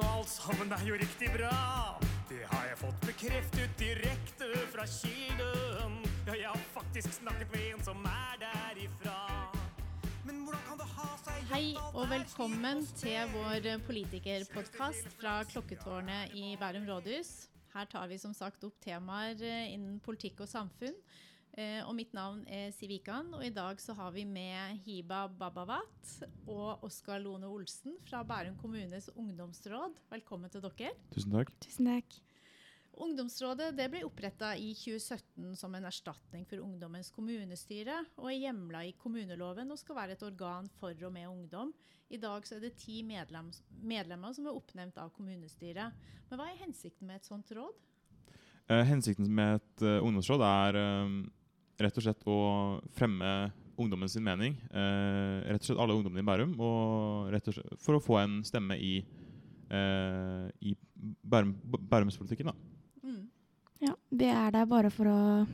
og alt sammen er jo riktig bra. Det har jeg fått bekreftet direkte fra kilden. Ja, jeg har faktisk snakket med en som er derifra. Men hvordan kan det ha seg Hei og velkommen til vår politikerpodkast fra Klokketårnet i Bærum rådhus. Her tar vi som sagt opp temaer eh, innen politikk og samfunn. Eh, og mitt navn er Siv Ikan, og i dag så har vi med Hiba Babavat og Oskar Lone Olsen fra Bærum kommunes ungdomsråd. Velkommen til dere. Tusen takk. Tusen takk. Ungdomsrådet det ble oppretta i 2017 som en erstatning for Ungdommens kommunestyre, og er hjemla i kommuneloven og skal være et organ for og med ungdom. I dag så er det ti medlem, medlemmer som er oppnevnt av kommunestyret. Men hva er hensikten med et sånt råd? Eh, hensikten med et uh, ungdomsråd er eh, rett og slett å fremme ungdommen sin mening. Eh, rett og slett alle ungdommene i Bærum. Og rett og slett for å få en stemme i, eh, i Bærum, Bærumspolitikken. da. Mm. Ja, vi er der bare for å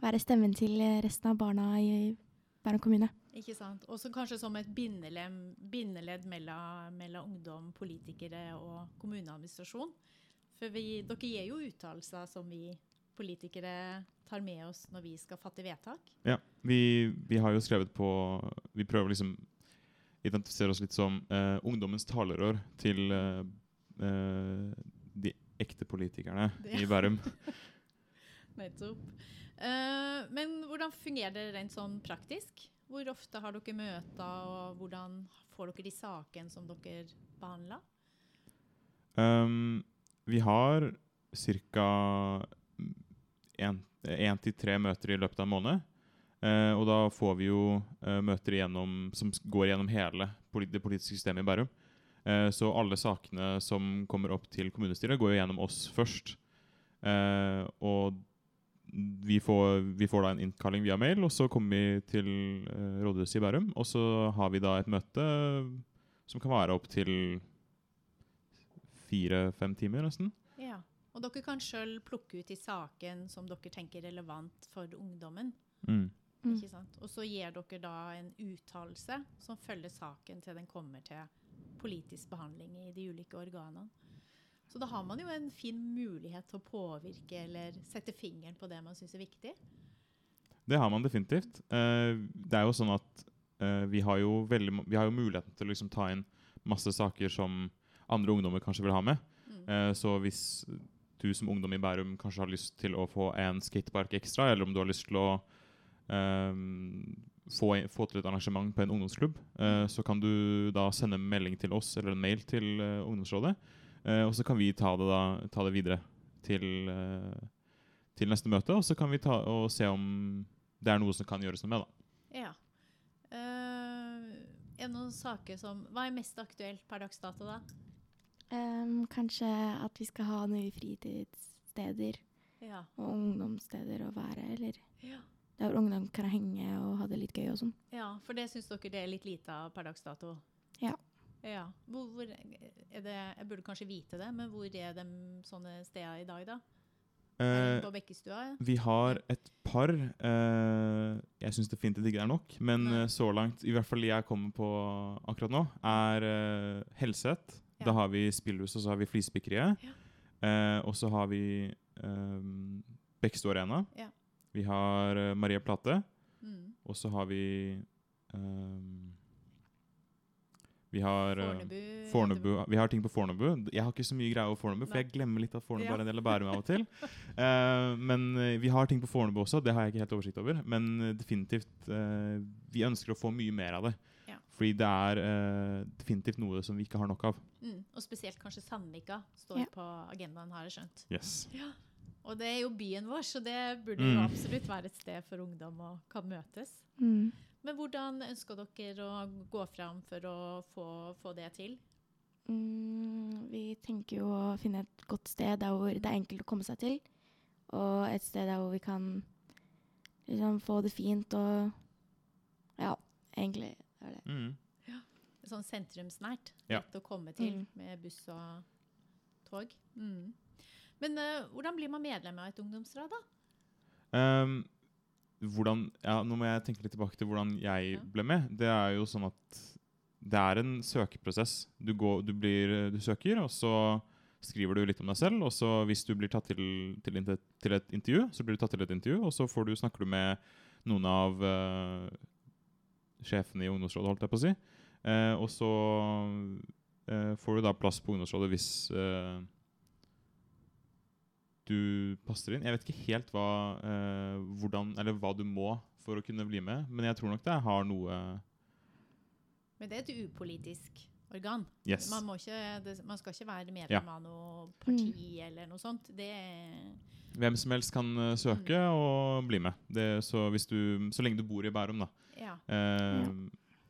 være stemmen til resten av barna i Bærum kommune. Ikke sant? Også kanskje som et bindeledd mellom, mellom ungdom, politikere og kommuneadministrasjon. For vi, dere gir jo uttalelser som vi politikere tar med oss når vi skal fatte vedtak. Ja, vi, vi har jo skrevet på Vi prøver liksom identifisere oss litt som eh, ungdommens talerør til eh, eh, de ekte politikerne Ja. i Bærum. Nettopp. Uh, men hvordan fungerer det rent sånn praktisk? Hvor ofte har dere møter, og hvordan får dere de sakene som dere behandler? Um, vi har ca. én til tre møter i løpet av en måned. Eh, og da får vi jo eh, møter igjennom, som går gjennom hele polit det politiske systemet i Bærum. Eh, så alle sakene som kommer opp til kommunestyret, går jo gjennom oss først. Eh, og vi får, vi får da en innkalling via mail, og så kommer vi til eh, rådhuset i Bærum. Og så har vi da et møte som kan vare opp til fire-fem timer, nesten. Og dere kan sjøl plukke ut i saken som dere tenker er relevant for ungdommen. Mm. Mm. Ikke sant? Og så gir dere da en uttalelse som følger saken til den kommer til politisk behandling i de ulike organene. Så da har man jo en fin mulighet til å påvirke eller sette fingeren på det man syns er viktig. Det har man definitivt. Uh, det er jo sånn at uh, vi, har jo veldig, vi har jo muligheten til å liksom ta inn masse saker som andre ungdommer kanskje vil ha med. Mm. Uh, så hvis du som ungdom i Bærum kanskje har lyst til å få en skatepark ekstra, eller om du har lyst til å um, få, få til et arrangement på en ungdomsklubb, uh, så kan du da sende en melding til oss eller en mail til uh, ungdomsrådet. Uh, og så kan vi ta det, da, ta det videre til, til neste møte, og så kan vi ta og se om det er noe som kan gjøres noe med. da. Ja. Er det noen saker som Hva er mest aktuelt per dags dato, da? Em, kanskje at vi skal ha nye fritidssteder Ja. og ungdomssteder å være, eller ja. der ungdom kan henge og ha det litt gøy og sånn. Ja, for det syns dere det er litt lite av per dags dato? Ja. Ja. Hvor, hvor er det, jeg burde kanskje vite det, men hvor er de sånne steder i dag, da? Eh, på Bekkestua? Vi har et par. Eh, jeg syns definitivt ikke det er nok. Men Nei. eh, så langt, i hvert fall jeg kommer på akkurat nå, er eh, Helseth. Da har vi spillhus, og så har vi Flisespikkeriet. Eh, og så har vi eh, Bekkestua Arena. Ja. Vi har eh, Maria Plate. Mm. Og så har vi ehm, Vi har eh, Fornebu? Fornebu. Vi har ting på Fornebu. Jeg har ikke så mye greie over Fornebu, for Nei. jeg glemmer litt at Fornebu Ja. er en del av Bærum av og til. Eh, men vi har ting på Fornebu også, det har jeg ikke helt oversikt over. Men definitivt eh, Vi ønsker å få mye mer av det. Ja. Fordi det er eh, definitivt noe som vi ikke har nok av. Mm. Og spesielt kanskje Sandvika står Ja. på agendaen, har jeg skjønt. Yes. Og det er jo byen vår, så det burde jo Mm. absolutt være et sted for ungdom å kan møtes. Mm. Men hvordan ønsker dere å gå fram for å få, få det til? Mm, vi tenker jo å finne et godt sted der hvor det er enkelt å komme seg til. Og et sted der hvor vi kan liksom få det fint og Ja, egentlig er det. Mm. Sånn sentrumsnært. Ja. Å komme til Mm. med buss og tog. Mm. Men uh, hvordan blir man medlem av et ungdomsråd, da? Um, hvordan, ja, nå må jeg tenke litt tilbake til hvordan jeg Ja. ble med. Det er jo sånn at det er en søkeprosess. Du, går, du, blir, du søker, og så skriver du litt om deg selv. Og så hvis du blir tatt til, til, til et intervju, så blir du tatt til et intervju, og så får du, snakker du med noen av eh, sjefene i ungdomsrådet, holdt jeg på å si. Eh, og så eh, får du da plass på ungdomsrådet hvis eh, du passer inn. Jeg vet ikke helt hva, eh, hvordan, eller hva du må for å kunne bli med, men jeg tror nok det har noe Men det er et upolitisk organ. Yes. Man, må ikke, det, man skal ikke være medlem Ja. av noe parti eller noe sånt. Det er Hvem som helst kan eh, søke og bli med. Det, så, hvis du, så lenge du bor i Bærum, da. Ja. Eh,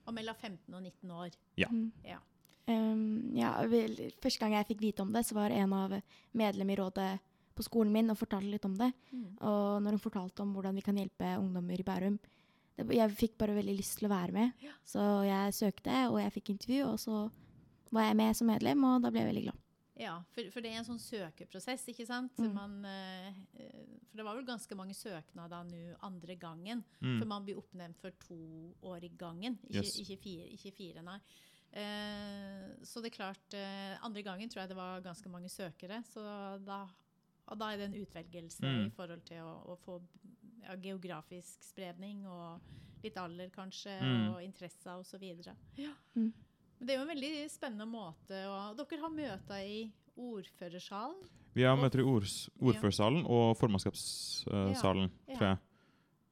Og mellom 15 og 19 år. Mm. Ja. Um, ja, vel, første gang jeg fikk vite om det, så var en av medlemmene i rådet på skolen min og fortalte litt om det. Mm. Og når hun fortalte om hvordan vi kan hjelpe ungdommer i Bærum, det, jeg fikk bare veldig lyst til å være med. Ja. Så jeg søkte, og jeg fikk intervju, og så var jeg med som medlem, og da ble jeg veldig glad. Ja, for, for det er en sånn søkeprosess, ikke sant? Mm. Man, eh, eh, for det var vel ganske mange søknader nå andre gangen. mm. For man blir oppnevnt for to år i gangen, ikke, Yes. ikke, fire, ikke fire, nei. Eh, så det er klart eh, Andre gangen tror jeg det var ganske mange søkere. Så da, og da er det en utvelgelse Mm. i forhold til å, å få ja, geografisk spredning og litt alder, kanskje, Mm. og interesser osv. Ja. Mm. Men det er jo en veldig spennende måte. å dere har møter i ordførersalen. Vi har møter i ords, ordførersalen og formannskapssalen, Ja. tror jeg.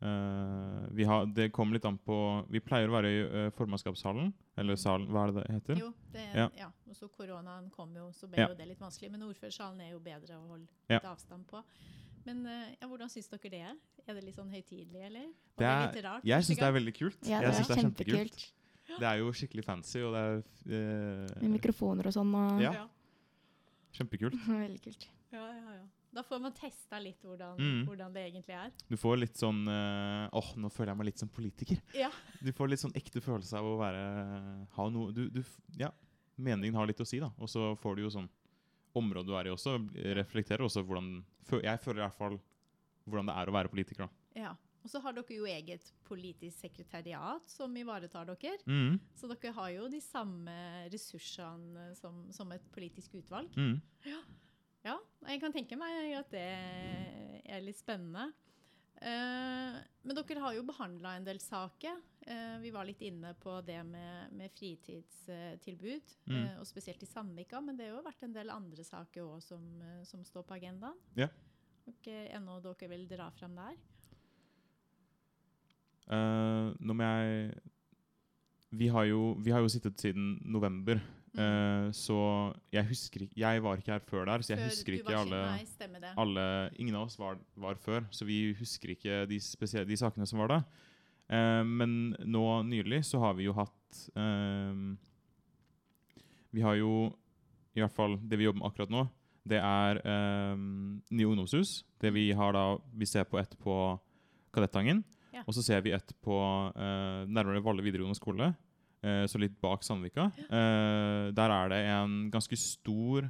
Uh, vi har, det kommer litt an på Vi pleier å være i uh, formannskapssalen, eller salen, hva er det det heter? Jo, det, Ja. ja. Og så koronaen kom jo, så ble Ja. jo det litt vanskelig. Men ordførersalen er jo bedre å holde Ja. litt avstand på. Men uh, ja, hvordan syns dere det er? Er det litt sånn høytidelig, eller? Og Det er- litt rart? Jeg syns det er veldig kult. Ja, jeg det er er kjempekult. Det er jo skikkelig fancy, og det er Med eh, mikrofoner og sånn. Og Ja. Kjempekult. veldig kult. Ja, ja, ja. Da får man testa litt hvordan, Mm. hvordan det egentlig er. Du får litt sånn eh, Åh, nå føler jeg meg litt som politiker. Ja. Du får litt sånn ekte følelse av å være Ha noe du, du, Ja, meningen har litt å si, da. Og så får du jo sånn Området du er i også, reflekterer også hvordan Jeg føler i hvert fall hvordan det er å være politiker, da. ja. Og så har dere jo eget politisk sekretariat som ivaretar dere. Mm. Så dere har jo de samme ressursene som, som et politisk utvalg. Mm. Ja, jeg kan tenke meg at det er litt spennende. Uh, men dere har jo behandla en del saker. Uh, vi var litt inne på det med, med fritidstilbud, Mm. uh, og spesielt i Sandvika. Men det har jo vært en del andre saker òg som, som står på agendaen. Ja. Okay, ennå dere vil dra frem der? Eh, nå må jeg vi har, jo, vi har jo sittet siden november, Mm. Uh, så jeg husker ikke Jeg var ikke her før der, så jeg Før husker ikke alle, alle Ingen av oss var, var før, så vi husker ikke de, de sakene som var da. Uh, men nå nylig så har vi jo hatt uh, Vi har jo i hvert fall det vi jobber med akkurat nå, det er nye ungdomshus. Det vi har da Vi ser på etterpå på Kadettangen. Ja. Og så ser vi ett på eh, nærmere Valle videregående skole, eh, så litt bak Sandvika. Eh, der er det en ganske stor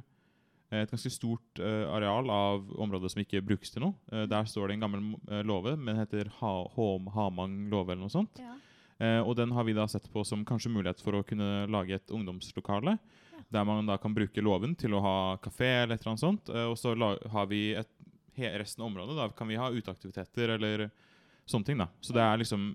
et ganske stort eh, areal av området som ikke brukes til noe. Eh, der står det en gammel eh, låve, men heter ha Hamang låve eller noe sånt. Ja. Uh, og den har vi da sett på som kanskje mulighet for å kunne lage et ungdomslokale. Der man da kan bruke låven til å ha kafé eller et eller annet sånt. Uh, og så har vi et, resten av området. Da kan vi ha uteaktiviteter eller sånne ting. da. Så det er liksom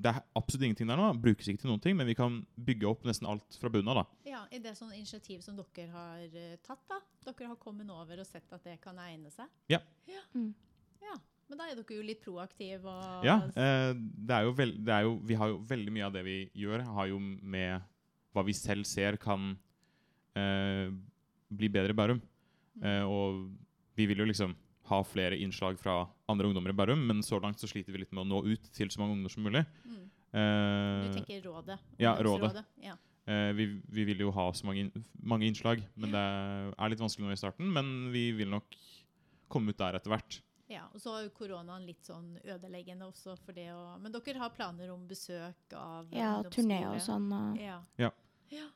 det er absolutt ingenting der nå. Brukes ikke til noen ting, men vi kan bygge opp nesten alt fra bunnen av. da. ja, I det sånn initiativ som dere har uh, tatt? da? Dere har kommet over og sett at det kan egne seg? Ja. ja. Mm. Ja, Men da er dere jo litt proaktive. Og Ja, eh, det er jo veld, det er jo, vi har jo veldig mye av det vi gjør, har jo med hva vi selv ser kan eh, bli bedre i Bærum. Mm. Eh, og vi vil jo liksom ha flere innslag fra andre ungdommer i Bærum, men så langt så sliter vi litt med å nå ut til så mange ungdommer som mulig. Mm. Eh, Du tenker rådet? ja, Rådet. Ja. eh, vi, vi vil jo ha så mange, mange innslag, men det er litt vanskelig nå i starten. Men vi vil nok komme ut der etter hvert. ja, og så jo koronaen litt sånn ødeleggende også for det å Men dere har planer om besøk av Ja, turné og sånn. Og Ja. Ja. ja.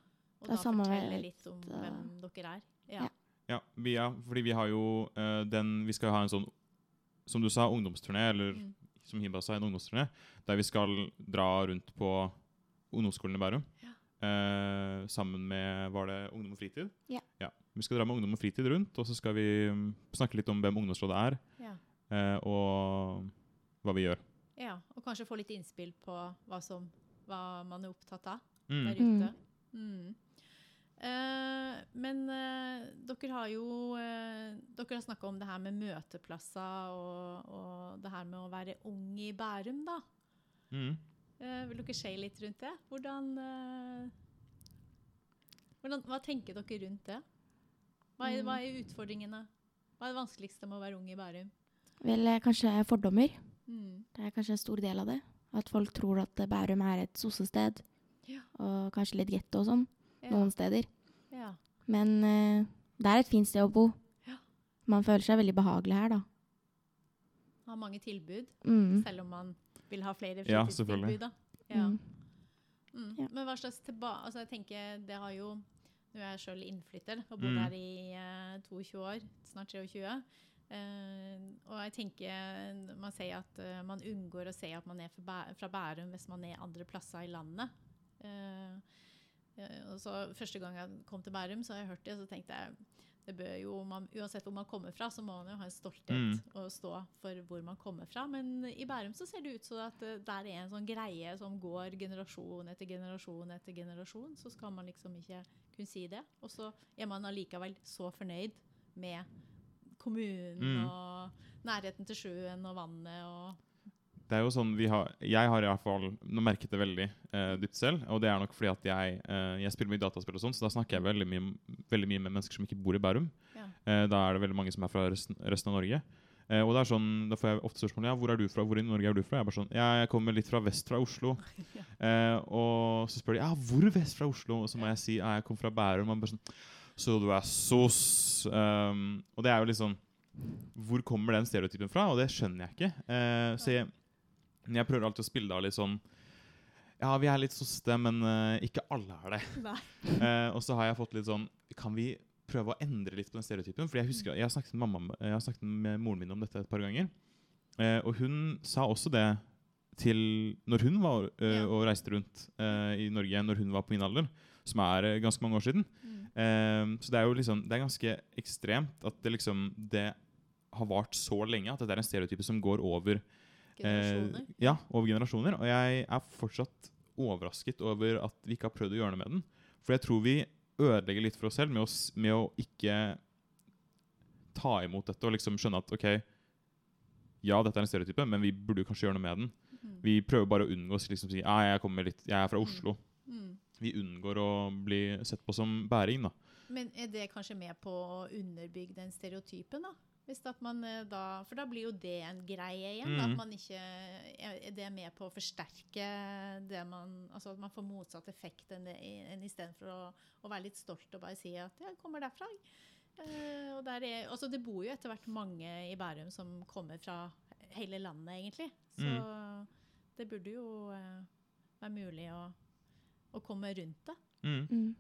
Og Det da samme fortelle litt om litt, hvem dere er. Ja. ja. Ja, vi er, fordi vi har jo uh, den Vi skal ha en sånn, som du sa, ungdomsturné, eller Mm. som Hiba sa, en ungdomsturné, der vi skal dra rundt på ungdomsskolen i Bærum. Ja. eh, sammen med Var det Ungdom og fritid? Ja. Vi skal dra med Ungdom og fritid rundt, og så skal vi mm, snakke litt om hvem ungdomsrådet er, Ja. eh, og hva vi gjør. ja. Og kanskje få litt innspill på hva, som, hva man er opptatt av Mm. der ute. Mm. Eh, men eh, dere har jo eh, Dere har snakka om det her med møteplasser og, og det her med å være ung i Bærum, da. Mm. Eh, vil dere si litt rundt det? Hvordan, hvordan Hva tenker dere rundt det? Hva er, hva er utfordringene? Hva er det vanskeligste med å være ung i Bærum? Vel, kanskje fordommer. Mm. Det er kanskje en stor del av det. At folk tror at Bærum er et sossested. Ja. Og kanskje litt getto og sånn, Ja. noen steder. ja. Men uh, det er et fint sted å bo. Ja. Man føler seg veldig behagelig her, da. Har mange tilbud, Mm. selv om man vil ha flere fritidstilbud. selvfølgelig. da. Ja. Mm. Mm. Ja. Men hva slags tilbake... Altså, jeg tenker, det har jo Nå er jeg sjøl innflytter og bor Mm. her i uh, 22 år, snart 23. Uh, og jeg tenker Man sier at uh, man unngår å si at man er fra, Bærum hvis man er andre plasser i landet. Eh, eh, og så Første gang jeg kom til Bærum, så har jeg hørt det, så tenkte jeg det bør jo, man, Uansett hvor man kommer fra, så må man jo ha en stolthet Mm. og stå for hvor man kommer fra. Men i Bærum så ser det ut som at det er en sånn greie som går generasjon etter generasjon etter generasjon. Så skal man liksom ikke kunne si det. Og så er man allikevel så fornøyd med kommunen Mm. og nærheten til sjøen og vannet og Det er jo sånn vi har, Jeg har i hvert fall merket det veldig eh, dypt selv. Og det er nok fordi at jeg, eh, jeg spiller mye dataspill, og sånn, så da snakker jeg veldig mye, veldig mye med mennesker som ikke bor i Bærum. Ja. Eh, da er det veldig mange som er fra resten, resten av Norge. Eh, og det er sånn, Da får jeg ofte spørsmål ja, hvor er du fra, hvor i Norge er du fra. Jeg er bare sånn, ja, jeg kommer litt fra vest fra Oslo. Ja. Eh, og så spør de ja, hvor vest fra Oslo, og så må jeg si ja, jeg kommer fra Bærum. Og man bare sånn, så du er sos. Um, og det er jo litt sånn Hvor kommer den stereotypen fra? Og det skjønner jeg ikke. Eh, så jeg, jeg prøver alltid å spille det av litt sånn Ja, vi er litt soste, men uh, ikke alle er det. Eh, og så har jeg fått litt sånn Kan vi prøve å endre litt på den stereotypen? Fordi jeg husker, jeg har snakket med, mamma, jeg har snakket med moren min om dette et par ganger. Uh, og hun sa også det til når hun var Ja. og reiste rundt i Norge når hun var på min alder, som er ganske mange år siden. Mm. Så det er jo liksom, det er ganske ekstremt at det liksom det har vart så lenge at dette er en stereotype som går over Generasjoner. Eh, ja, over generasjoner. Og jeg er fortsatt overrasket over at vi ikke har prøvd å gjøre noe med den. For jeg tror vi ødelegger litt for oss selv med å, med å ikke ta imot dette og liksom skjønne at OK, ja, dette er en stereotype, men vi burde kanskje gjøre noe med den. Mm. Vi prøver bare å unngå å liksom si ja, jeg, litt, jeg er fra Mm. Oslo. Mm. Vi unngår å bli sett på som bæring, da. Men er det kanskje med på å underbygge den stereotypen, da? Hvis at man eh, da, for da blir jo det en greie igjen. Mhm. At man ikke er er det med på å forsterke det man Altså at man får motsatt effekt enn, det, enn istedenfor å, å være litt stolt og bare si at 'jeg kommer derfra'. Uh, og der er, altså det bor jo etter hvert mange i Bærum som kommer fra hele landet, egentlig. Så det burde jo uh, være mulig å, å komme rundt det. Mm.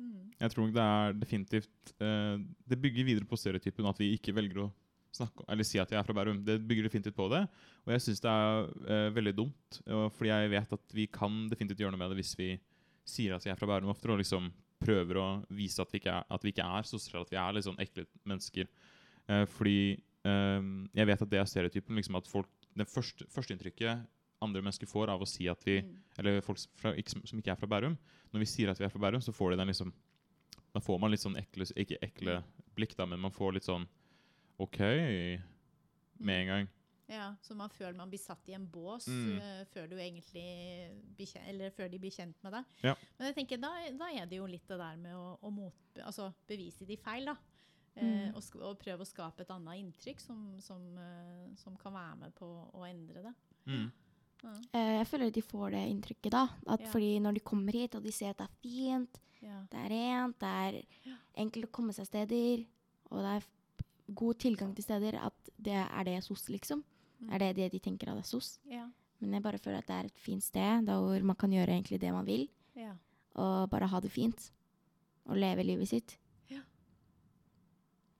Mm. Jeg tror nok det er definitivt eh, Det bygger videre på stereotypen at vi ikke velger å snakke, eller si at jeg er fra Bærum. Det bygger definitivt på det. Og jeg syns det er eh, veldig dumt, fordi jeg vet at vi kan definitivt gjøre noe med det hvis vi sier at vi er fra Bærum oftere, og liksom prøver å vise at vi ikke er, at vi ikke er sosiale, at vi er litt sånn ekle mennesker. Eh, fordi eh, jeg vet at det er stereotypen. liksom at folk, Det første, førsteinntrykket andre mennesker får av å si at vi Mm. eller folk som, fra, ikke, som ikke er fra Bærum. Når vi sier at vi er fra Bærum, så får de den liksom Da får man litt sånn ekle Ikke ekle blikk, da, men man får litt sånn OK med en gang. Ja, så man føler man blir satt i en bås Mm. uh, før du egentlig blir kjent, eller før de blir kjent med deg. Ja. Men jeg tenker, da, da er det jo litt det der med å, å mot, altså bevise de feil, da. Eh, Mm. og, sk og prøve å skape et annet inntrykk som, som, uh, som kan være med på å endre det. Mm. Ja. Eh, jeg føler de får det inntrykket, da. At yeah. fordi når de kommer hit og de ser at det er fint, yeah. det er rent, det er Ja. enkelt å komme seg steder, og det er god tilgang til steder, at det er det SOS, liksom. Mm. Er det det de tenker at det er SOS? Yeah. Men jeg bare føler at det er et fint sted, der hvor man kan gjøre egentlig det man vil, Ja. og bare ha det fint. Og leve livet sitt.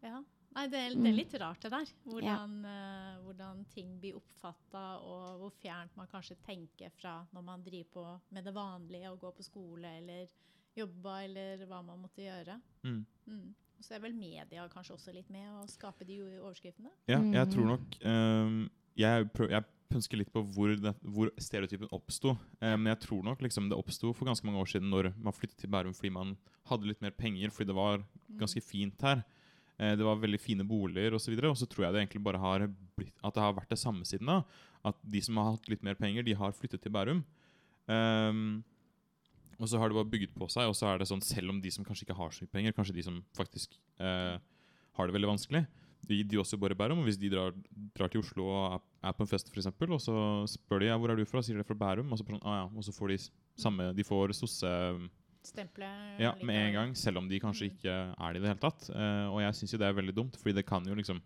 ja. Nei, det er, det er Mm. litt rart det der. Hvordan, eh, hvordan ting blir oppfatta, og hvor fjernt man kanskje tenker fra når man driver på med det vanlige, og går på skole eller jobba, eller hva man måtte gjøre. Mm. Mm. Så er vel media kanskje også litt med å skape de overskriftene. Ja, jeg Mm. tror nok um, jeg, prøv, jeg pønsker litt på hvor, det, hvor stereotypen oppsto. Eh, men jeg tror nok liksom det oppsto for ganske mange år siden når man flyttet til Bærum fordi man hadde litt mer penger, fordi det var Mm. ganske fint her. Eh, det var veldig fine boliger osv. Og så tror jeg det egentlig bare har blitt At det har vært det samme siden da. At de som har hatt litt mer penger, de har flyttet til Bærum. Um, og så har det bare bygget på seg, og så er det sånn selv om de som kanskje ikke har så mye penger, kanskje de som faktisk uh, har det veldig vanskelig, de, de også bor i Bærum. Og hvis de drar, drar til Oslo og er, på en fest, eksempel, og så spør de ja, hvor er du fra, sier de fra Bærum, og så, sånn, ah, ja. og så får de samme De får sosse Stempelet ja, med en gang, selv om de kanskje Mm. ikke er det i det hele tatt. Uh, og jeg syns jo det er veldig dumt, fordi det kan jo liksom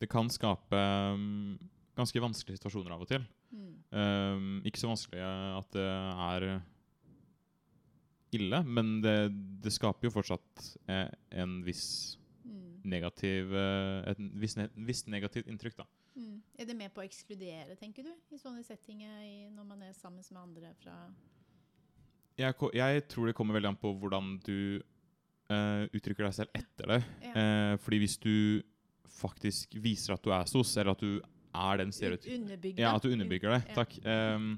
Det kan skape um, ganske vanskelige situasjoner av og til. Mm. Um, ikke så vanskelig at det er ille, men det, det skaper jo fortsatt eh, en viss Mm. negativ eh, et visst ne viss negativt inntrykk, da. Mm. Er det med på å ekskludere, tenker du, i sånne settinger når man er sammen med andre fra Jeg, jeg tror det kommer veldig an på hvordan du uh, uttrykker deg selv etter det. Ja. Uh, fordi hvis du faktisk viser at du er sos, eller at du er den stereotypen Ja, at du underbygger det. Ja. Takk. Um,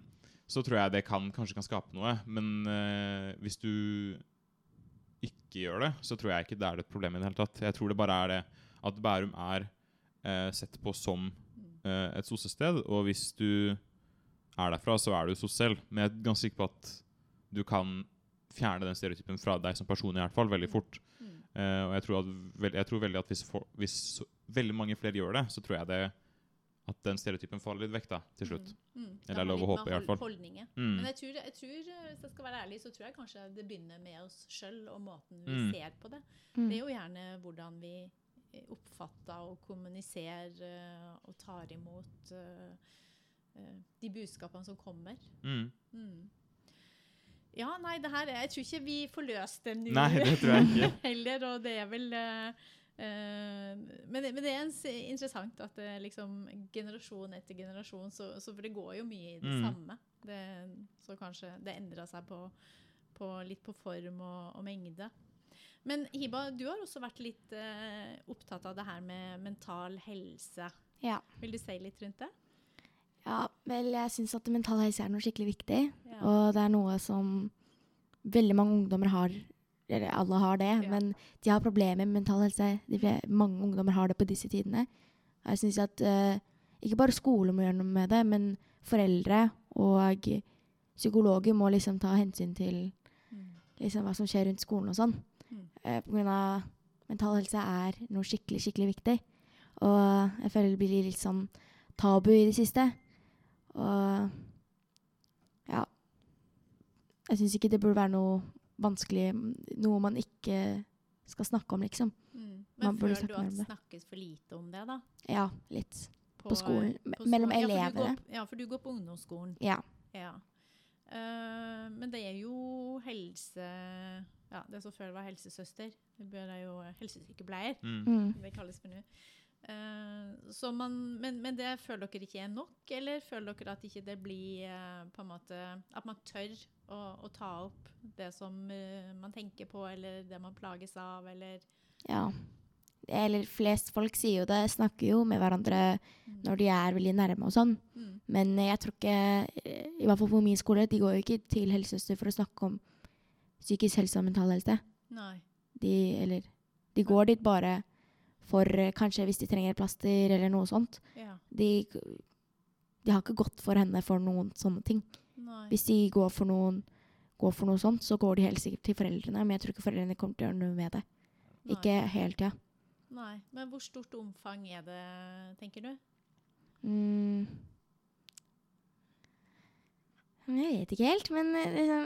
så tror jeg det kan, kanskje kan skape noe. Men uh, hvis du ikke gjør det, så tror jeg ikke det er et problem i det hele tatt. Jeg tror det bare er det at Bærum er sett på som et sossested, og hvis du er derfra, så er du sos selv. Men jeg er ganske sikker på at du kan fjerne den stereotypen fra deg som person i hvert fall, veldig fort. Mm. Uh, og jeg tror, at, jeg tror veldig at hvis, for, hvis så- veldig mange flere gjør det, så tror jeg det at den stereotypen faller litt vekk da, til slutt. Mm. Mm. Eller det er lov å håpe, i hvert fall. Holdninger. Mm. Men jeg tror, jeg tror, hvis jeg skal være ærlig, så tror jeg kanskje det begynner med oss sjøl og måten vi Mm. ser på det. Mm. Det er jo gjerne hvordan vi eh, oppfatter og kommuniserer eh, og tar imot uh, eh, de budskapene som kommer. Mm. Ja, nei, det her er, Jeg tror ikke vi får løst det nå Nei, det tror jeg ikke. heller. Og det er vel uh, Uh, men, det, men det er en, s- interessant at det liksom generasjon etter generasjon så, så For det går jo mye i det Mm. samme. Det, så kanskje det endrer seg på, på litt på form og, og mengde. Men Hiba, du har også vært litt uh, opptatt av det her med mental helse. Ja. Vil du si litt rundt det? Ja, vel, jeg syns at mental helse er noe skikkelig viktig. Ja. Og det er noe som veldig mange ungdommer har. Eller alle har det, Ja. men de har problemer med mental helse. De, mange ungdommer har det på disse tidene. Og Jeg syns at uh, ikke bare skole må gjøre noe med det, men foreldre og psykologer må liksom ta hensyn til Mm. liksom, hva som skjer rundt skolen og sånn. Mm. Uh, på grunn av mental helse er noe skikkelig, skikkelig viktig. Og jeg føler det blir litt sånn tabu i det siste. Og ja. Jeg syns ikke det burde være noe vanskelig, noe man ikke skal snakke om, liksom. Mm. Men burde føler du at det snakkes for lite om det, da? Ja, litt. På, På skolen. på mellom skolen. Ja, for du elevene. går, ja, for du går på ungdomsskolen. Ja. Ja. Uh, men det er jo helse Ja, det som før var helsesøster. Det bør er jo helsesykepleier, Mm. Mm. det kalles for nå. Eh, så man, men, men det føler dere ikke er nok, eller føler dere at ikke det blir eh, på en måte At man tør å, å ta opp det som eh, man tenker på, eller det man plages av, eller ja. Eller flest folk sier jo det, snakker jo med hverandre når de er veldig nærme og sånn. Mm. Men jeg tror ikke, i hvert fall på min skole, de går jo ikke til helsesøster for å snakke om psykisk helse og mental helse. Nei. De, eller, de går dit bare for eh, kanskje hvis de trenger plaster eller noe sånt. Ja. De, de har ikke gått for henne for noen sånne ting. Nei. Hvis de går for, noen, går for noe sånt, så går de helt sikkert til foreldrene, men jeg tror ikke foreldrene kommer til å gjøre noe med det. Nei. Ikke hele tida. Nei. Men hvor stort omfang er det, tenker du? Mm. Jeg vet ikke helt, men liksom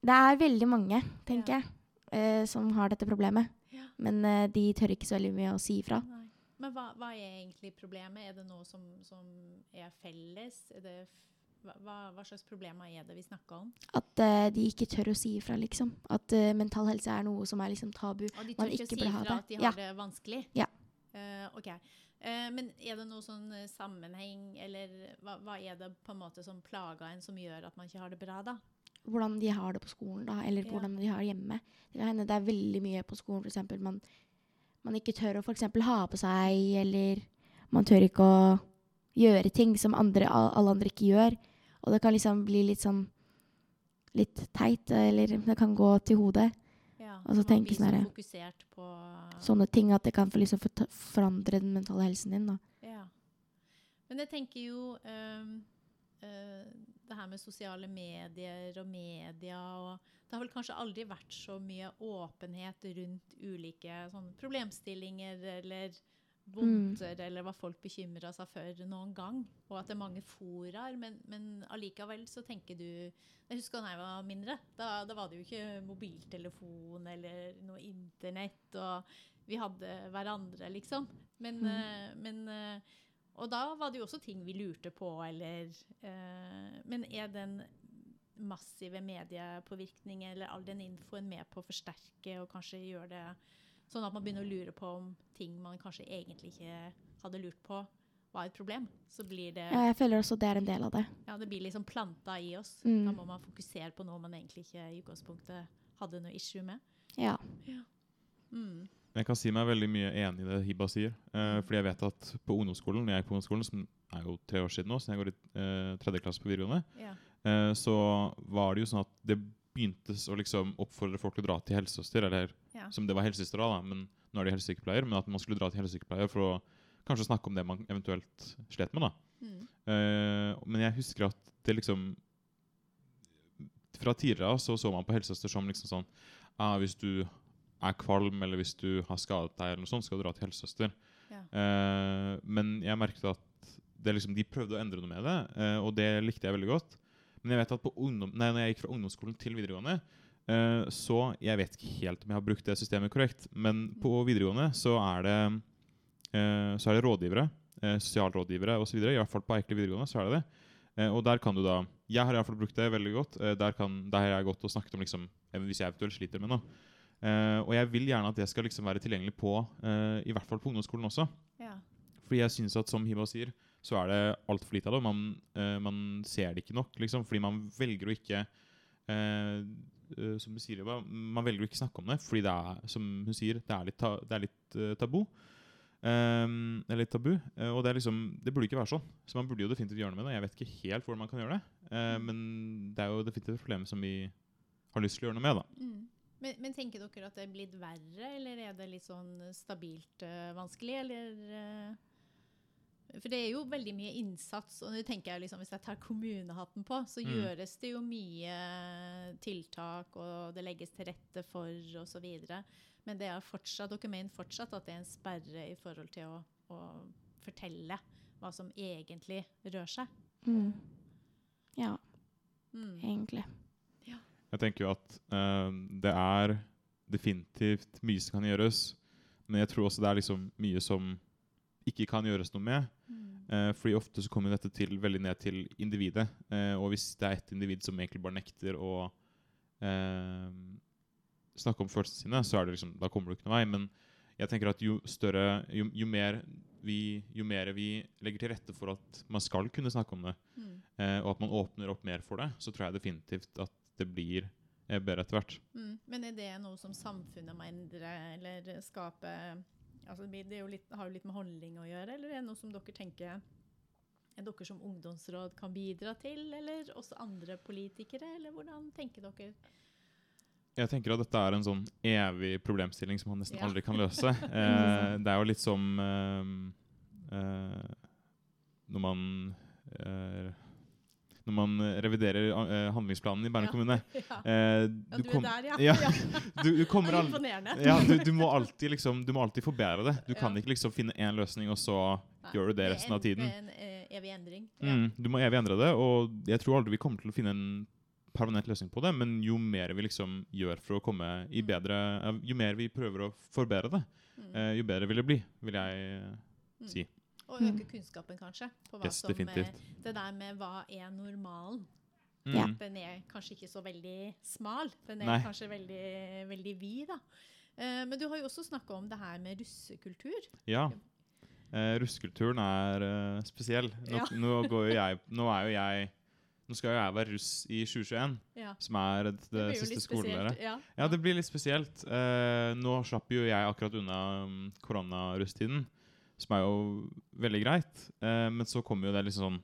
Det er veldig mange, tenker Ja. jeg, eh, som har dette problemet. Ja. Men eh, de tør ikke så veldig mye å si ifra. Nei. Men hva, hva er egentlig problemet? Er det noe som, som er felles? Er det, hva, hva- slags problemer er det vi snakker om? At uh, de ikke tør å si ifra, liksom. At uh, mental helse er noe som er liksom tabu. Og de Man tør ikke ikke si ifra at de Ja. har det vanskelig? Ja. Uh, ok. Men er det noe sånn sammenheng, eller hva, hva er det på en måte som plager en som gjør at man ikke har det bra, da? Hvordan de har det på skolen, da, eller Ja. hvordan de har det hjemme. Det kan hende det er veldig mye på skolen, f.eks. Man, man ikke tør å for eksempel ha på seg, eller man tør ikke å gjøre ting som andre, alle andre ikke gjør. Og det kan liksom bli litt sånn litt teit, eller det kan gå til hodet. Ja, Og så tenke sånn herre- Sånne ting at det kan for, liksom forandre den mentale helsen din. da. Ja. Men jeg tenker jo ehm, eh, det her med sosiale medier og media og Det har vel kanskje aldri vært så mye åpenhet rundt ulike sånne problemstillinger eller vondter eller hva folk bekymra seg for noen gang. Og at det er mange foraer. Men, men allikevel så tenker du Jeg husker da jeg var mindre. Da, da var det jo ikke mobiltelefon eller noe internett. Og vi hadde hverandre, liksom. Men, Mm. eh, men eh, Og da var det jo også ting vi lurte på, eller eh, Men er den massive mediepåvirkningen eller all den infoen med på å forsterke og kanskje gjøre det sånn at man begynner å lure på om ting man kanskje egentlig ikke hadde lurt på, var et problem? Så blir det Ja, jeg føler også det er en del av det. ja, det blir liksom planta i oss. Mm. Da må man fokusere på noe man egentlig ikke i utgangspunktet hadde noe issue med. Ja. Mm. Jeg kan si meg veldig mye enig i det Hiba sier. Eh, fordi jeg vet at på ungdomsskolen, når jeg er på ungdomsskolen, som er jo tre år siden nå, siden jeg går i eh, tredje klasse på videregående, Ja. eh, så var det jo sånn at det begyntes å liksom oppfordre folk til å dra til helsesøster, eller Ja. som det var helsesøster da, da, men nå er de helsesykepleier, men at man skulle dra til helsesykepleier for å kanskje snakke om det man eventuelt slet med da. Mm. Eh, men jeg husker at det liksom Fra tidligere av så, så man på helsesøster som liksom sånn ah, Hvis du er kvalm, eller hvis du har skadet deg, eller noe sånt, skal du dra til helsesøster. Ja. Eh, men jeg merket at det liksom, de prøvde å endre noe med det, eh, og det likte jeg veldig godt. Men jeg vet at på ungdom, nei, når jeg gikk fra ungdomsskolen til videregående, eh, så Jeg vet ikke helt om jeg har brukt det systemet korrekt, men på videregående så er det, eh, så er det rådgivere eh, sosialrådgivere osv. I hvert fall på Eikeli videregående så er det det. Eh, og der kan du da Jeg har i hvert fall brukt det veldig godt. Eh, der, kan, der har jeg gått og snakket om liksom, hvis jeg eventuelt sliter med noe. Eh, og jeg vil gjerne at det skal liksom være tilgjengelig på uh, i hvert fall på ungdomsskolen også. Ja. Fordi jeg synes at som Hiba sier, så er det altfor lite av det. Man, uh, man ser det ikke nok, liksom, fordi man velger å ikke Som du sier, Hiba, man velger å ikke snakke om det fordi det er, som hun sier, det er litt, ta, det er litt tabu. Um, eller tabu. Uh, og det er liksom Det burde ikke være sånn. Så man burde jo definitivt gjøre noe med det. Jeg vet ikke helt hvordan man kan gjøre det. eh, men det er jo definitivt et problem som vi har lyst til å gjøre noe med. da Mm. Men, men tenker dere at det er blitt verre, eller er det litt sånn stabilt uh, vanskelig, eller uh For det er jo veldig mye innsats, og nå tenker jeg liksom, hvis jeg tar kommunehatten på, så Mm. gjøres det jo mye tiltak, og det legges til rette for, videre. Men det er fortsatt, dere mener fortsatt at det er en sperre i forhold til å, å fortelle hva som egentlig rør seg. Mm. Ja, Mm. egentlig. Jeg tenker jo at uh, det er definitivt mye som kan gjøres. Men jeg tror også det er liksom mye som ikke kan gjøres noe med. Mm. Uh, fordi ofte så kommer dette til, veldig ned til individet. Uh, og hvis det er et individ som egentlig bare nekter å snakke om følelsene sine, så er det liksom, da kommer du ikke noen vei. Men jeg tenker at jo større, jo, jo, mer vi, jo mer vi legger til rette for at man skal kunne snakke om det, Mm. eh, og at man åpner opp mer for det, så tror jeg definitivt at det blir eh, bedre etter hvert. Mm. Men er det noe som samfunnet må endre eller skape altså det jo litt, har jo litt med holdning å gjøre, eller er det noe som dere tenker er dere som ungdomsråd kan bidra til, eller også andre politikere, eller hvordan tenker dere? Jeg tenker at dette er en sånn evig problemstilling som man nesten Ja. aldri kan løse. Eh, det er jo litt som eh, eh, når man eh, Når man reviderer uh, handlingsplanen i Bærum Ja. kommune. Ja, Eh, ja du kom- er der, ja. du, du Det kommer er imponerende. ja, du, du, må alltid liksom, du må alltid forbedre det. Du kan ikke liksom finne én løsning, og så Nei, gjør du det resten av en- tiden. En eh, evig endring. Mm, du må evig endre det, og jeg tror aldri vi kommer til å finne en permanent løsning på det, men jo mer vi liksom gjør for å komme i Mm. bedre eh, Jo mer vi prøver å forbedre det, Mm. eh, jo bedre vil det bli, vil jeg eh, Mm. si. Og Mm. øke kunnskapen, kanskje, på hva Yes, som definitivt. eh, Det der med hva er normalen. Mm. Ja. Den er kanskje ikke så veldig smal. Den er Nei. kanskje veldig, veldig vid, da. Eh, men du har jo også snakka om det her med russekultur. Ja. Eh, russekulturen er uh, spesiell. Nå, Ja. nå, går jo jeg, nå er jo jeg Nå skal jo jeg være russ i 2021, Ja. som er det, det, siste skoleåret. Ja. Ja, det blir litt spesielt. Eh, nå slapp jo jeg akkurat unna um, koronarusttiden, som er jo veldig greit. Eh, men så kommer jo det liksom sånn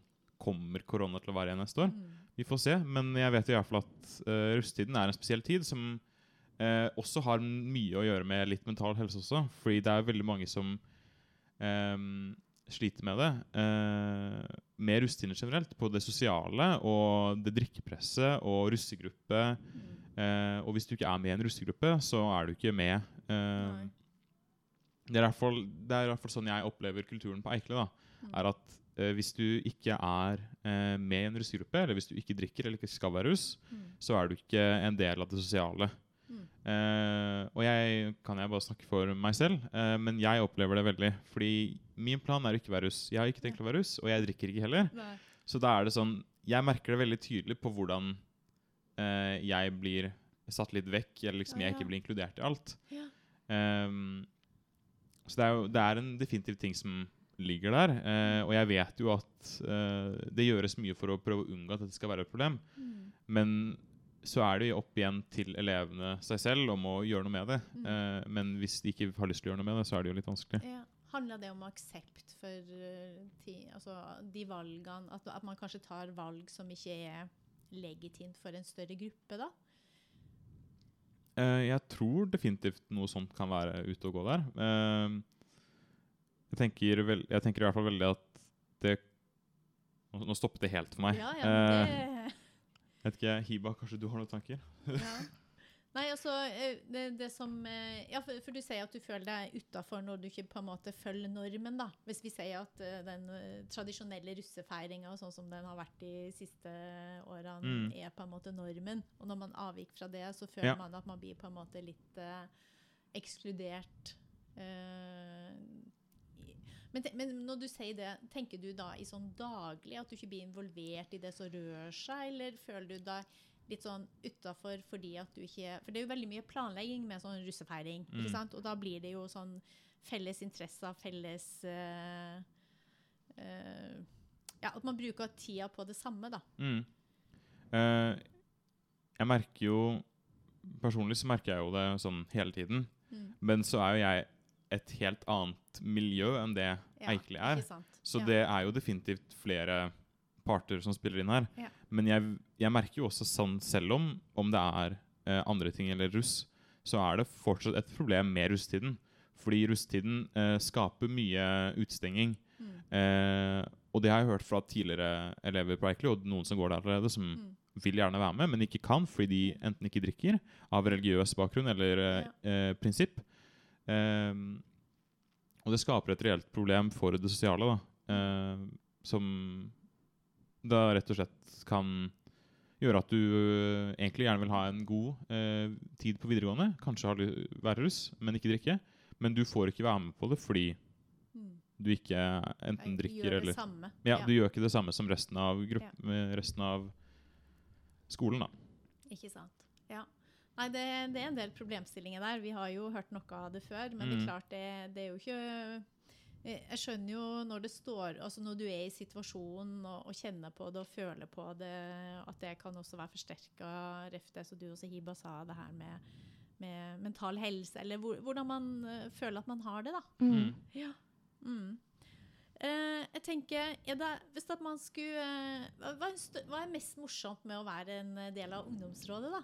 Kommer korona til å være igjen neste år? Mm. Vi får se. Men jeg vet i hvert fall at uh, rusttiden er en spesiell tid som uh, også har mye å gjøre med litt mental helse også. Fordi det er veldig mange som um, sliter med det. Uh, med russetiden generelt. På det sosiale og det drikkepresset og russegruppe. Mm. Uh, og hvis du ikke er med i en russegruppe, så er du ikke med. Uh, Nei. Det, er i hvert fall, sånn jeg opplever kulturen på Eikle. da, Mm. er at eh, Hvis du ikke er eh, med i en russegruppe, eller hvis du ikke drikker eller ikke skal være russ, Mm. så er du ikke en del av det sosiale. Mm. Eh, og jeg kan jeg bare snakke for meg selv, eh, men jeg opplever det veldig. Fordi min plan er å ikke være russ. Jeg har ikke tenkt å være russ, og jeg drikker ikke heller. Nei. Så da er det sånn Jeg merker det veldig tydelig på hvordan eh, jeg blir satt litt vekk, eller liksom Ja, jeg ikke blir inkludert i alt. Ja. Ehm, så det er jo det er en definitiv ting som ligger der. eh, og jeg vet jo at eh, det gjøres mye for å prøve å unngå at dette skal være et problem. Mm. Men så er det jo opp igjen til elevene seg selv om å gjøre noe med det. Mm. Eh, men hvis de ikke har lyst til å gjøre noe med det, så er det jo litt vanskelig. Ja. Handler det om aksept for eh, altså, de valgene at, at man kanskje tar valg som ikke er legitimt for en større gruppe, da? Eh, jeg tror definitivt noe sånt kan være ute og gå der. Eh, jeg, tenker vel, jeg tenker i hvert fall veldig at det Nå, stoppet det helt for meg. Ja, Eh, ja, det, vet ikke, Hiba, kanskje du har noen tanker? ja. Nei, altså eh, det, det som eh, Ja, for, for du sier at du føler deg utafor når du ikke på en måte følger normen, da. Hvis vi sier at eh, den tradisjonelle russefeiringa, sånn som den har vært de siste årene, Mm. er på en måte normen. Og når man avviker fra det, så føler Ja. man at man blir på en måte litt eh, ekskludert. eh, men, te- men når du sier det, tenker du da i sånn daglig at du ikke blir involvert i det som rører seg, eller føler du deg litt sånn utafor fordi at du ikke For det er jo veldig mye planlegging med sånn russefeiring, Mm. ikke sant? Og da blir det jo sånn felles interesser, felles uh, uh, Ja, at man bruker tida på det samme, da. Mm. Uh, jeg merker jo Personlig så merker jeg jo det sånn hele tiden. Mm. Men så er jo jeg et helt annet miljø enn det Ja, Eikeli er. Så Ja. det er jo definitivt flere parter som spiller inn her. Ja. Men jeg, jeg merker jo også sånn, selv om, om det er eh, andre ting eller russ, så er det fortsatt et problem med russetiden. Fordi russetiden eh, skaper mye utestenging. Mm. Eh, og det har jeg hørt fra tidligere elever på Eikeli, og noen som går der allerede, som Mm. vil gjerne være med, men ikke kan fordi de enten ikke drikker av religiøs bakgrunn eller ja. eh, prinsipp. Ehm, og det skaper et reelt problem for det sosiale, da. eh, som da rett og slett kan gjøre at du eh, egentlig gjerne vil ha en god eh, tid på videregående. Kanskje være russ, men ikke drikke. Men du får ikke være med på det fordi Mm. du ikke enten eller... drikker gjør det eller samme. ja, Du gjør ikke det samme som resten av, grupp, Ja. resten av skolen, da. Ikke sant. Ja. Nei, det, det er en del problemstillinger der. Vi har jo hørt noe av det før, men det er Mm. klart det, det er jo ikke jeg jeg skjønner jo når det står altså Når du er i situasjonen og, og kjenner på det og føler på det, at det kan også være forsterka, ref det som du også, Hiba, sa, det her med, med mental helse, eller hvor, hvordan man eh, føler at man har det, da. Mm. Ja. Mm. Uh, jeg tenker, er det, hvis at man skulle uh, hva, hva er mest morsomt med å være en eh, del av ungdomsrådet, da?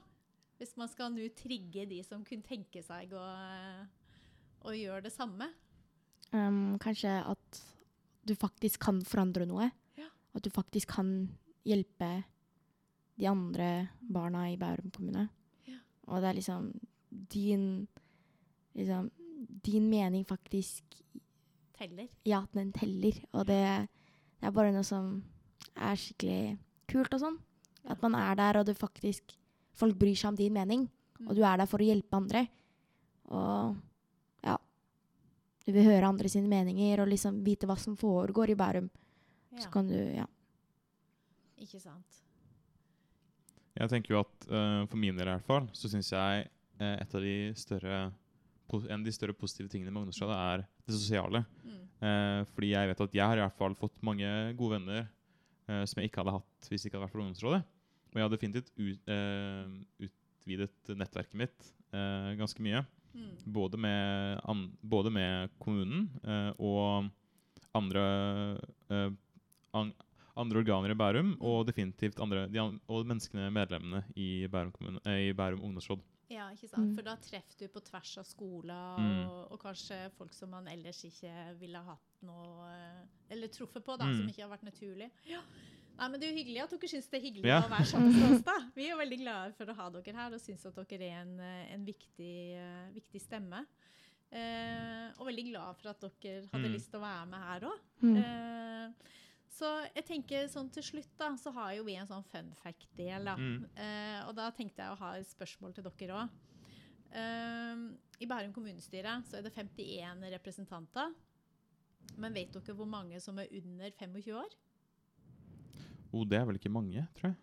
Hvis man skal nå trigge de som kunne tenke seg å, eh, å gjøre det samme? Um, kanskje at du faktisk kan forandre noe. Ja. At du faktisk kan hjelpe de andre barna i Bærum kommune. Ja. Og det er liksom din liksom, Din mening faktisk Teller. Ja, den teller. Og det, det er bare noe som er skikkelig kult og sånn. At man er der, og du faktisk Folk bryr seg om din mening, Mm. og du er der for å hjelpe andre. Og. Du vil høre andre sine meninger og liksom vite hva som foregår i Bærum. Ja, Så kan du Ja. ikke sant. Jeg tenker jo at uh, For min del i hvert fall, så syns jeg uh, et av de større en av de større positive tingene med ungdomsrådet er det sosiale. Mm. Eh, fordi jeg vet at jeg har i hvert fall fått mange gode venner eh, som jeg ikke hadde hatt hvis det ikke hadde vært for ungdomsrådet. Og jeg har definitivt ut, eh, utvidet nettverket mitt eh, ganske mye. Mm. Både med, an, både med kommunen eh, og andre, eh, an, andre organer i Bærum, og definitivt andre, de, an- og menneskene, medlemmene i Bærum, kommune, eh, i Bærum ungdomsråd. Ja, ikke sant? Mm. For da treffer du på tvers av skoler, Mm. og, og kanskje folk som man ellers ikke ville hatt noe eh, Eller truffet på, da, Mm. som ikke har vært naturlig. Ja. Nei, men Det er jo hyggelig at dere syns det er hyggelig Ja. å være sammen med oss. da. Vi er veldig glade for å ha dere her og syns at dere er en, eh, en viktig, uh, viktig stemme. Uh, og veldig glad for at dere hadde Mm. lyst til å være med her òg. Mm. Eh, så jeg tenker sånn til slutt da, så har jo vi en sånn fun fact-del. da. Mm. Eh, og da tenkte jeg å ha et spørsmål til dere òg. I Bærum kommunestyre så er det 51 representanter. Men vet dere hvor mange som er under 25 år? Oh, det er vel ikke mange, tror jeg.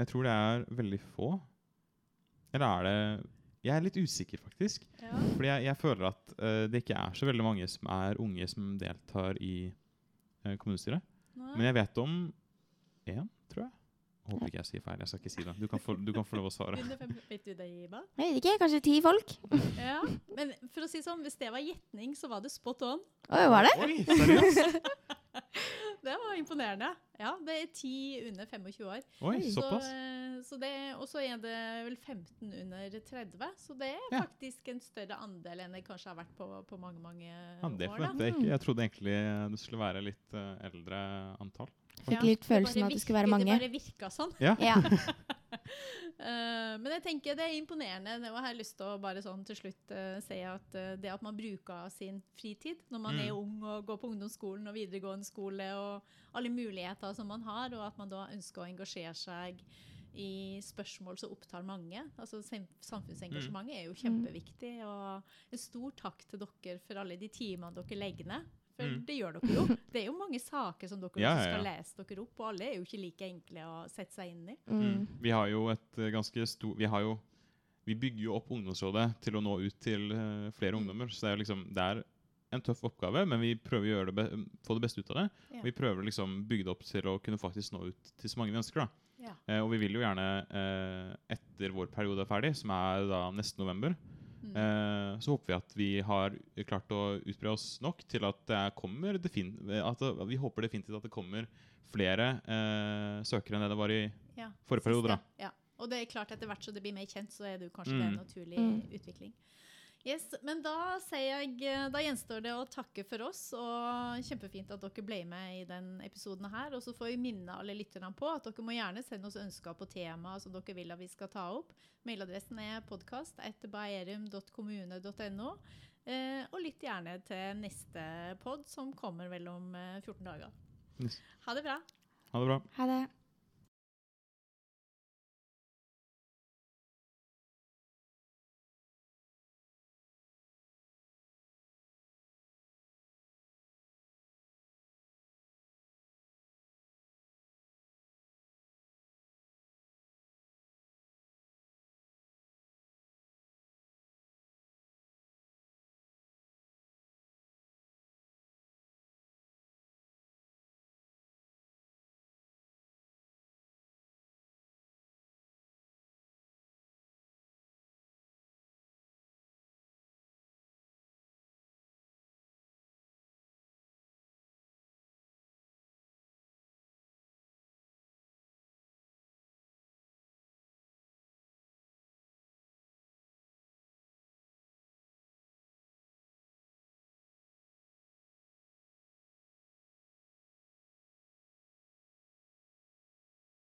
Jeg tror det er veldig få. Eller er det Jeg er litt usikker, faktisk. Ja. Fordi jeg, jeg føler at uh, det ikke er så veldig mange som er unge som deltar i uh, kommunestyret. Men jeg vet om én, tror jeg. Jeg håper ikke jeg sier feil. Jeg skal ikke si det. Du kan få, du kan få lov å svare. Vet du det, Iba? Jeg vet ikke, kanskje ti folk? Ja. Men for å si sånn, hvis det var gjetning, så var det spot on. Oi, var det? Oi, seriøst? Det var imponerende. Ja, det er ti under 25 år. Oi, Så, såpass. eh, så det, og så er det vel 15 under 30, så det er Ja. faktisk en større andel enn det kanskje har vært på, på mange mange Ja, det år. da. jeg ikke. Jeg trodde egentlig det skulle være litt eh, eldre antall. Fikk litt følelsen av at det skulle være mange. Det bare virka sånn. Ja. Eh, men jeg tenker det er imponerende. Og jeg har lyst til å bare sånn til slutt uh, si at uh, det at man bruker sin fritid når man Mm. er ung og går på ungdomsskolen og videregående skole og alle muligheter som man har, og at man da ønsker å engasjere seg i spørsmål som opptar mange. Altså Samfunnsengasjementet Samfunnsengasjementet er jo kjempeviktig. Og en stor takk til dere for alle de timene dere legger ned. For Mm. det gjør dere jo. Det er jo mange saker som dere Ja, ja, skal lese dere opp, og alle er jo ikke like enkle å sette seg inn i. Mm. Vi har jo et eh, ganske stort Vi jo Vi bygger jo opp ungdomsrådet til å nå ut til uh, flere ungdommer. Så det er liksom Det er en tøff oppgave, men vi prøver å gjøre det be få det beste ut av det. Ja. Og vi prøver liksom bygge det opp til å kunne faktisk nå ut til så mange mennesker. da. Ja. Eh, og vi vil jo gjerne, eh, etter vår periode er ferdig, som er da neste november, Mm. eh, så håper vi at vi har klart å utbre oss nok til at det kommer at det, Vi håper definitivt at det kommer flere eh, søkere enn det det var i Ja, forrige periode. Ja. Og det er klart etter hvert så det blir mer kjent, så er det jo kanskje Mm. en naturlig Mm. utvikling. Yes, Men da sier jeg, da gjenstår det å takke for oss, og kjempefint at dere ble med i den episoden her. Og så får vi minne alle lytterne på at dere må gjerne sende oss ønsker på tema som dere vil at vi skal ta opp. Mailadressen er podkast.baerum.kommune.no. Eh, og lytt gjerne til neste pod, som kommer vel om eh, 14 dager. Yes. Ha det bra. Ha det bra. Ha det.